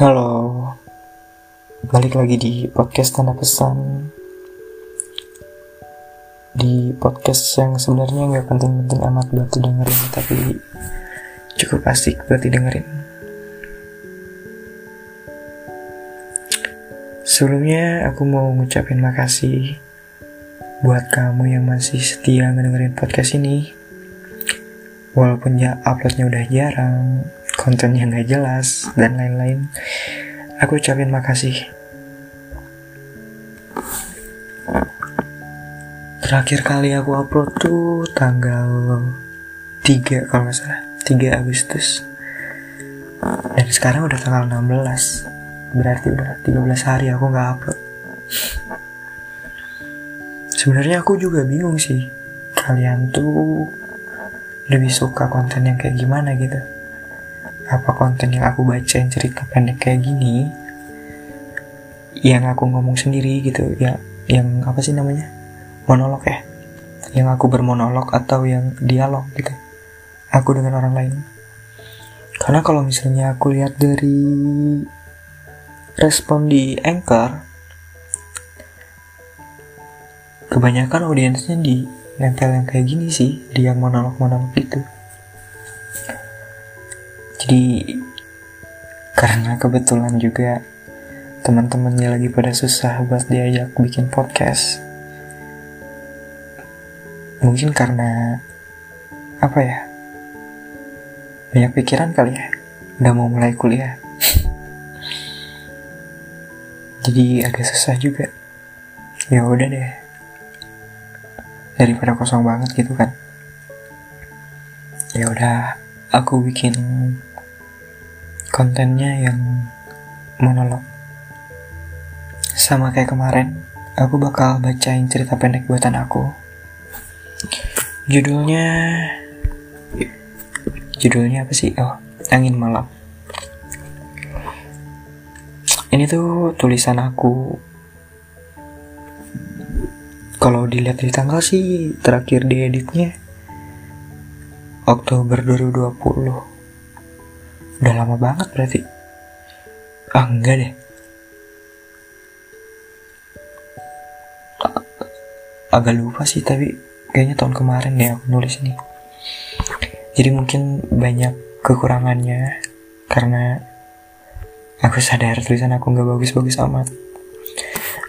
Halo, balik lagi di podcast tanda pesan. Di podcast yang sebenarnya nggak penting-penting amat buat dengerin Tapi cukup asik buat dengerin Sebelumnya aku mau ngucapin makasih Buat kamu yang masih setia ngedengerin podcast ini. Walaupun ya uploadnya udah jarang kontennya nggak jelas dan lain-lain. Aku ucapin makasih. Terakhir kali aku upload tuh tanggal 3 kalau nggak salah 3 Agustus. Dan sekarang udah tanggal 16 berarti udah 13 hari aku nggak upload. Sebenarnya aku juga bingung sih kalian tuh lebih suka konten yang kayak gimana gitu apa konten yang aku bacain cerita pendek kayak gini yang aku ngomong sendiri gitu ya yang apa sih namanya monolog ya yang aku bermonolog atau yang dialog gitu aku dengan orang lain. Karena kalau misalnya aku lihat dari respon di anchor kebanyakan audiensnya di nempel yang kayak gini sih di yang monolog-monolog gitu jadi karena kebetulan juga teman-temannya lagi pada susah buat diajak bikin podcast. Mungkin karena apa ya banyak pikiran kali ya. Udah mau mulai kuliah. Jadi agak susah juga. Ya udah deh. Daripada kosong banget gitu kan. Ya udah aku bikin kontennya yang monolog. Sama kayak kemarin, aku bakal bacain cerita pendek buatan aku. Judulnya Judulnya apa sih? Oh, Angin Malam. Ini tuh tulisan aku. Kalau dilihat di tanggal sih terakhir di editnya Oktober 2020 Udah lama banget berarti. Ah, enggak deh. Agak lupa sih, tapi kayaknya tahun kemarin deh aku nulis ini. Jadi mungkin banyak kekurangannya karena aku sadar tulisan aku nggak bagus-bagus amat.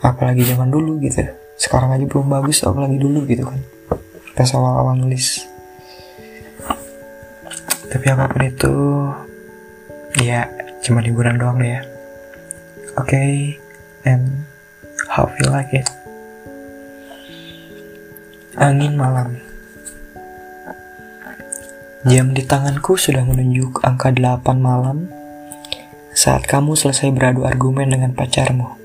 Apalagi zaman dulu gitu. Sekarang aja belum bagus, apalagi dulu gitu kan. Pas awal-awal nulis. Tapi apa pun itu, ya cuma liburan doang deh ya oke okay, and how you like it angin malam Jam di tanganku sudah menunjuk angka 8 malam saat kamu selesai beradu argumen dengan pacarmu.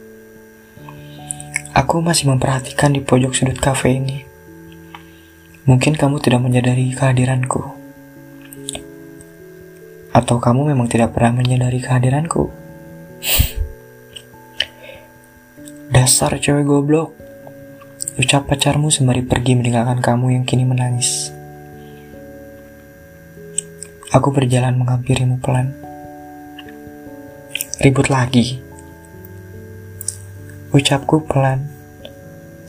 Aku masih memperhatikan di pojok sudut kafe ini. Mungkin kamu tidak menyadari kehadiranku. Atau kamu memang tidak pernah menyadari kehadiranku? Dasar cewek goblok. Ucap pacarmu sembari pergi meninggalkan kamu yang kini menangis. Aku berjalan menghampirimu pelan. Ribut lagi. Ucapku pelan,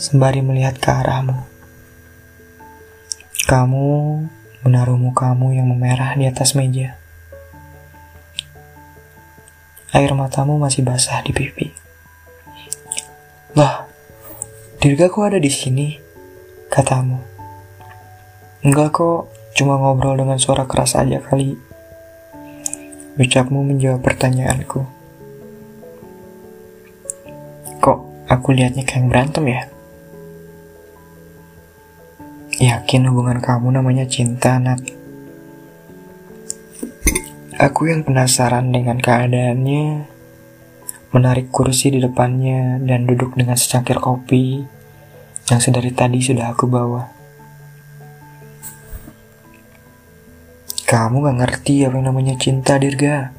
sembari melihat ke arahmu. Kamu menaruh mukamu yang memerah di atas meja. Air matamu masih basah di pipi. Lah, Dirga kok ada di sini? Katamu. Enggak kok, cuma ngobrol dengan suara keras aja kali. Ucapmu menjawab pertanyaanku. Kok aku lihatnya kayak berantem ya? Yakin hubungan kamu namanya cinta, Nat? Aku yang penasaran dengan keadaannya, menarik kursi di depannya dan duduk dengan secangkir kopi yang sedari tadi sudah aku bawa. Kamu gak ngerti apa yang namanya cinta, Dirga.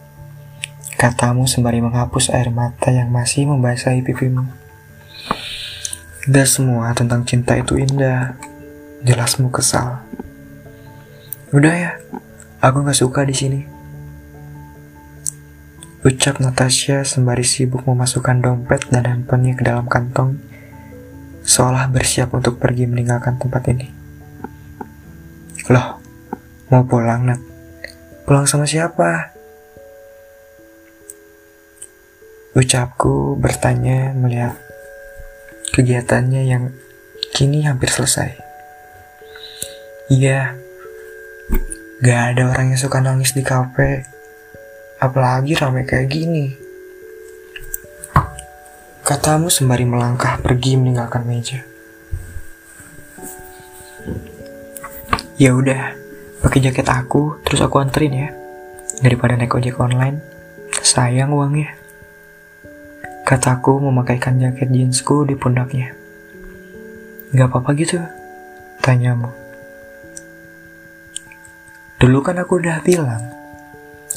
Katamu sembari menghapus air mata yang masih membasahi pipimu. Gak semua tentang cinta itu indah. Jelasmu kesal. Udah ya, aku gak suka di sini. Ucap Natasha sembari sibuk memasukkan dompet dan handphonenya ke dalam kantong, seolah bersiap untuk pergi meninggalkan tempat ini. Loh, mau pulang, Nat? Pulang sama siapa? Ucapku bertanya melihat kegiatannya yang kini hampir selesai. Iya, gak ada orang yang suka nangis di kafe Apalagi rame kayak gini. Katamu sembari melangkah pergi meninggalkan meja. Ya udah, pakai jaket aku, terus aku anterin ya. Daripada naik ojek online, sayang uangnya. Kataku memakaikan jaket jeansku di pundaknya. Gak apa-apa gitu, tanyamu. Dulu kan aku udah bilang,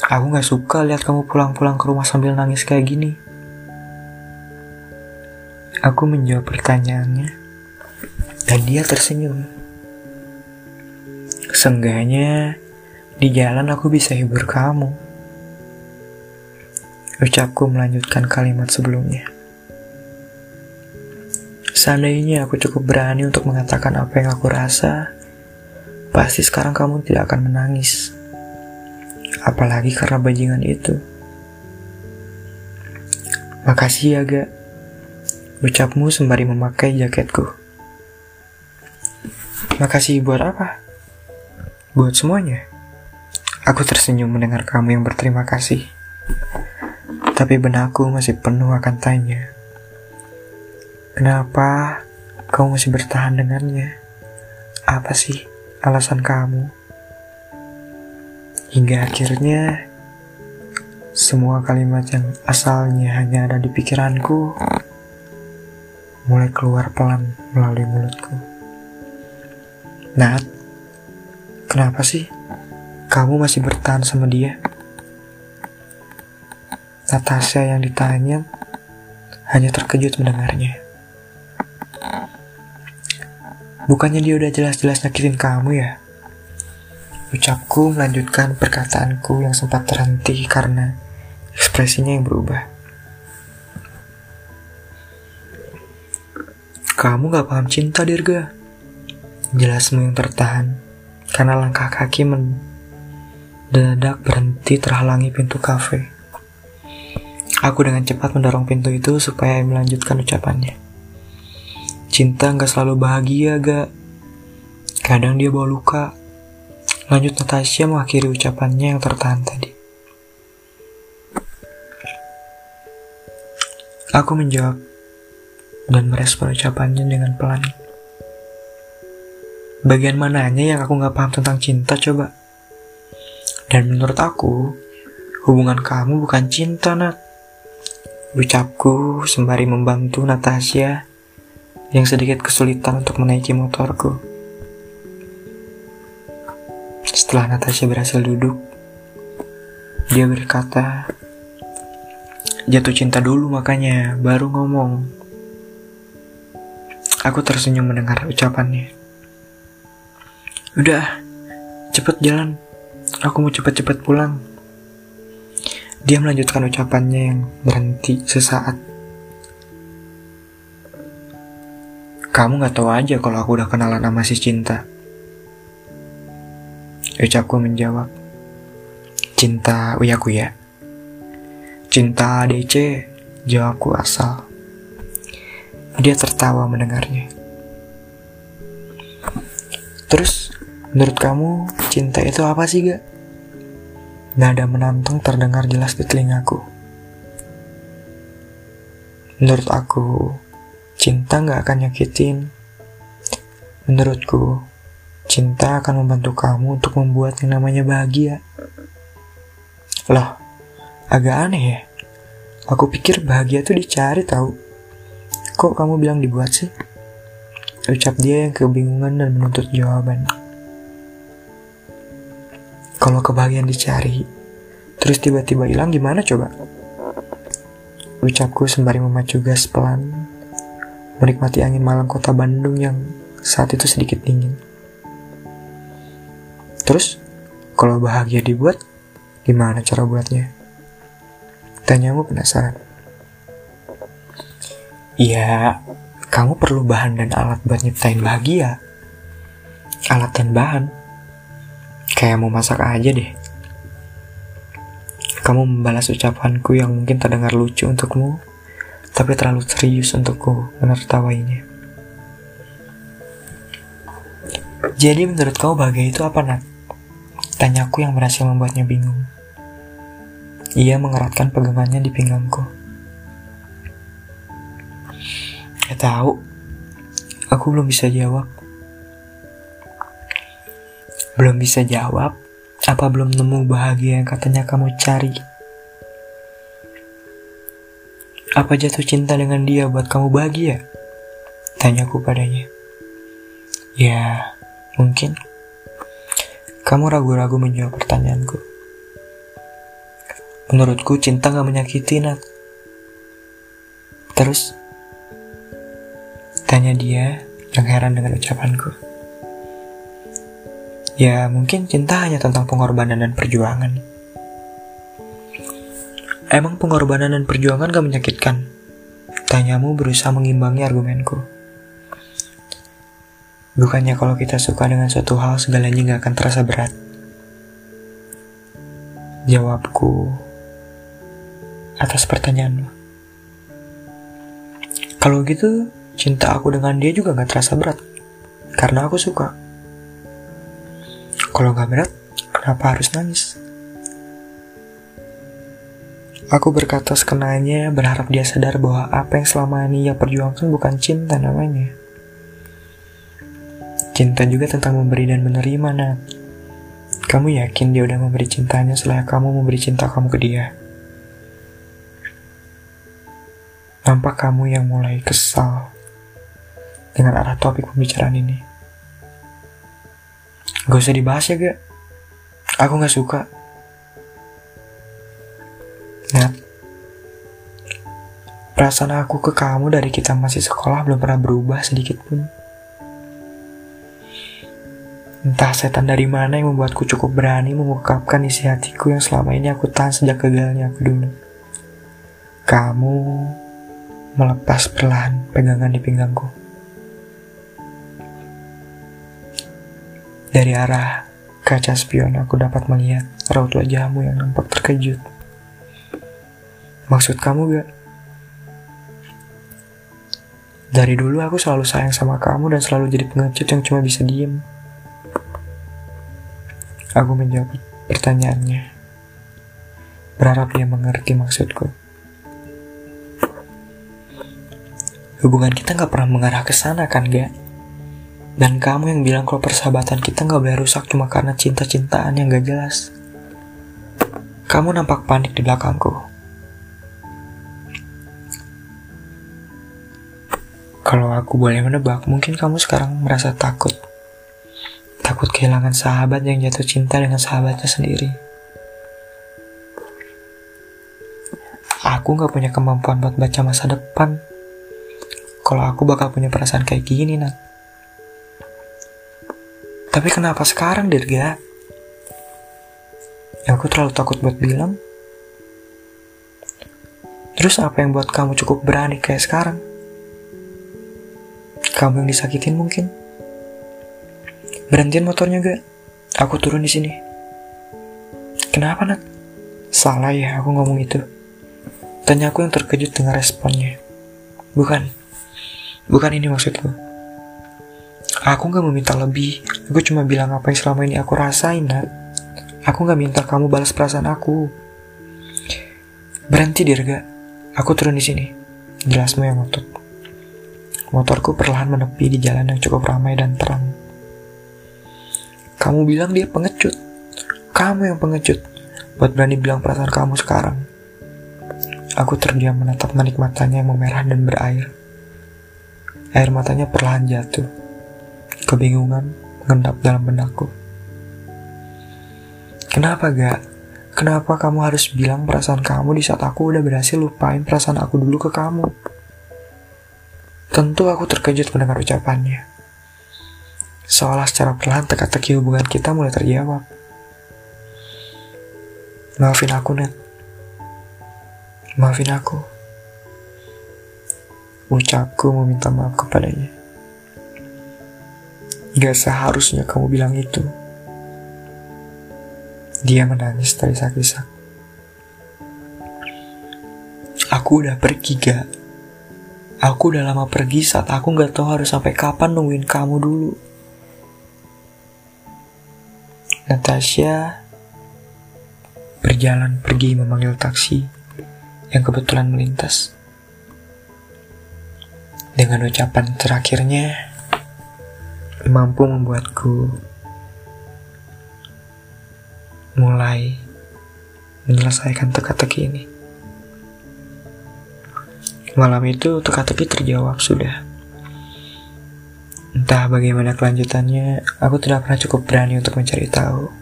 Aku gak suka lihat kamu pulang-pulang ke rumah sambil nangis kayak gini. Aku menjawab pertanyaannya, dan dia tersenyum. Seenggaknya, di jalan aku bisa hibur kamu. Ucapku melanjutkan kalimat sebelumnya. Seandainya aku cukup berani untuk mengatakan apa yang aku rasa, pasti sekarang kamu tidak akan menangis apalagi karena bajingan itu. Makasih ya, Gak. Ucapmu sembari memakai jaketku. Makasih buat apa? Buat semuanya. Aku tersenyum mendengar kamu yang berterima kasih. Tapi benakku masih penuh akan tanya. Kenapa kamu masih bertahan dengannya? Apa sih alasan kamu? Hingga akhirnya semua kalimat yang asalnya hanya ada di pikiranku mulai keluar pelan melalui mulutku. Nat, kenapa sih kamu masih bertahan sama dia? Natasha yang ditanya hanya terkejut mendengarnya. Bukannya dia udah jelas-jelas nyakitin kamu ya? Ucapku melanjutkan perkataanku yang sempat terhenti karena ekspresinya yang berubah. Kamu gak paham cinta, Dirga. Jelasmu yang tertahan karena langkah kaki mendadak berhenti terhalangi pintu kafe. Aku dengan cepat mendorong pintu itu supaya melanjutkan ucapannya. Cinta gak selalu bahagia, gak. Kadang dia bawa luka, Lanjut Natasha mengakhiri ucapannya yang tertahan tadi. Aku menjawab dan merespon ucapannya dengan pelan. Bagian mananya yang aku gak paham tentang cinta coba? Dan menurut aku, hubungan kamu bukan cinta, Nat. Ucapku sembari membantu Natasha yang sedikit kesulitan untuk menaiki motorku. Setelah Natasha berhasil duduk, dia berkata, jatuh cinta dulu makanya, baru ngomong. Aku tersenyum mendengar ucapannya. Udah, cepet jalan. Aku mau cepet-cepet pulang. Dia melanjutkan ucapannya yang berhenti sesaat. Kamu gak tahu aja kalau aku udah kenalan sama si cinta. Ucapku menjawab, Cinta uya-kuya. Cinta DC, jawabku asal. Dia tertawa mendengarnya. Terus, menurut kamu, cinta itu apa sih, gak? Nada menantang terdengar jelas di telingaku. Menurut aku, cinta gak akan nyakitin. Menurutku, Cinta akan membantu kamu untuk membuat yang namanya bahagia. Loh, agak aneh ya. Aku pikir bahagia tuh dicari tahu. Kok kamu bilang dibuat sih? Ucap dia yang kebingungan dan menuntut jawaban. Kalau kebahagiaan dicari, terus tiba-tiba hilang gimana coba? Ucapku sembari memacu gas pelan, menikmati angin malam kota Bandung yang saat itu sedikit dingin. Terus, kalau bahagia dibuat, gimana cara buatnya? Tanyamu penasaran. Iya, kamu perlu bahan dan alat buat nyiptain bahagia. Alat dan bahan. Kayak mau masak aja deh. Kamu membalas ucapanku yang mungkin terdengar lucu untukmu, tapi terlalu serius untukku menertawainya. Jadi menurut kau bahagia itu apa, Nat? Tanyaku yang berhasil membuatnya bingung. Ia mengeratkan pegangannya di pinggangku. Gak tahu. Aku belum bisa jawab. Belum bisa jawab. Apa belum nemu bahagia yang katanya kamu cari? Apa jatuh cinta dengan dia buat kamu bahagia? Tanyaku padanya. Ya, mungkin. Kamu ragu-ragu menjawab pertanyaanku. Menurutku cinta gak menyakiti, Nat. Terus, Tanya dia yang heran dengan ucapanku. Ya mungkin cinta hanya tentang pengorbanan dan perjuangan. Emang pengorbanan dan perjuangan gak menyakitkan? Tanyamu berusaha mengimbangi argumenku. Bukannya kalau kita suka dengan suatu hal segalanya gak akan terasa berat. Jawabku atas pertanyaanmu. Kalau gitu, cinta aku dengan dia juga gak terasa berat. Karena aku suka. Kalau gak berat, kenapa harus nangis? Aku berkata sekenanya berharap dia sadar bahwa apa yang selama ini ia perjuangkan bukan cinta namanya. Cinta juga tentang memberi dan menerima, Nat. Kamu yakin dia udah memberi cintanya setelah kamu memberi cinta kamu ke dia? Nampak kamu yang mulai kesal dengan arah topik pembicaraan ini. Gak usah dibahas ya, gak? Aku gak suka. Nat, perasaan aku ke kamu dari kita masih sekolah belum pernah berubah sedikit pun. Entah setan dari mana yang membuatku cukup berani mengungkapkan isi hatiku yang selama ini aku tahan sejak gagalnya aku dulu. Kamu melepas perlahan pegangan di pinggangku. Dari arah kaca spion aku dapat melihat raut wajahmu yang nampak terkejut. Maksud kamu gak? Dari dulu aku selalu sayang sama kamu dan selalu jadi pengecut yang cuma bisa diem. Aku menjawab pertanyaannya. Berharap dia mengerti maksudku. Hubungan kita gak pernah mengarah ke sana kan, gak? Dan kamu yang bilang kalau persahabatan kita nggak boleh rusak cuma karena cinta-cintaan yang gak jelas. Kamu nampak panik di belakangku. Kalau aku boleh menebak, mungkin kamu sekarang merasa takut. Takut kehilangan sahabat yang jatuh cinta dengan sahabatnya sendiri. Aku gak punya kemampuan buat baca masa depan. Kalau aku bakal punya perasaan kayak gini, Nat. Tapi kenapa sekarang, Dirga? Ya, aku terlalu takut buat bilang. Terus apa yang buat kamu cukup berani kayak sekarang? Kamu yang disakitin mungkin? Berhentiin motornya gak? Aku turun di sini. Kenapa, Nat? Salah ya aku ngomong itu. Tanya aku yang terkejut dengan responnya. Bukan. Bukan ini maksudku. Aku gak meminta lebih. Aku cuma bilang apa yang selama ini aku rasain, Nat. Aku gak minta kamu balas perasaan aku. Berhenti, Dirga. Aku turun di sini. Jelasmu yang ngotot. Motorku perlahan menepi di jalan yang cukup ramai dan terang. Kamu bilang dia pengecut. Kamu yang pengecut. Buat berani bilang perasaan kamu sekarang. Aku terdiam menatap manik matanya yang memerah dan berair. Air matanya perlahan jatuh. Kebingungan mengendap dalam benakku. Kenapa gak? Kenapa kamu harus bilang perasaan kamu di saat aku udah berhasil lupain perasaan aku dulu ke kamu? Tentu aku terkejut mendengar ucapannya. Seolah secara perlahan teka-teki hubungan kita mulai terjawab. Maafin aku, Net. Maafin aku. Ucapku meminta maaf kepadanya. Gak seharusnya kamu bilang itu. Dia menangis terisak-isak. Aku udah pergi gak? Aku udah lama pergi saat aku gak tahu harus sampai kapan nungguin kamu dulu. Natasha berjalan pergi memanggil taksi yang kebetulan melintas. Dengan ucapan terakhirnya, mampu membuatku mulai menyelesaikan teka-teki ini. Malam itu teka-teki terjawab sudah. Entah bagaimana kelanjutannya, aku tidak pernah cukup berani untuk mencari tahu.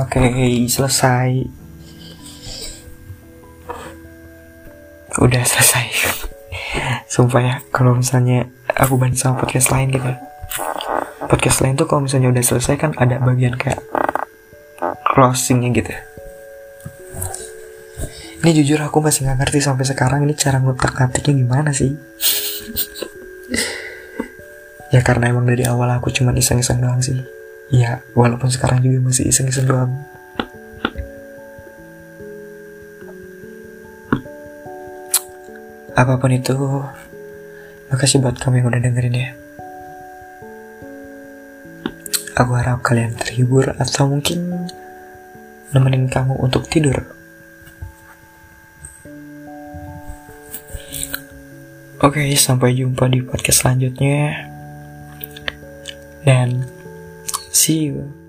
Oke, okay, selesai. Udah selesai. Sumpah ya, kalau misalnya aku banding sama podcast lain gitu. Podcast lain tuh kalau misalnya udah selesai kan ada bagian kayak closingnya gitu. Ini jujur aku masih nggak ngerti sampai sekarang ini cara ngutak ngatiknya gimana sih. Ya karena emang dari awal aku cuma iseng-iseng doang sih. Ya, walaupun sekarang juga masih iseng-iseng doang. Apa pun itu, makasih buat kamu yang udah dengerin ya. Aku harap kalian terhibur atau mungkin nemenin kamu untuk tidur. Oke, sampai jumpa di podcast selanjutnya. Dan See you.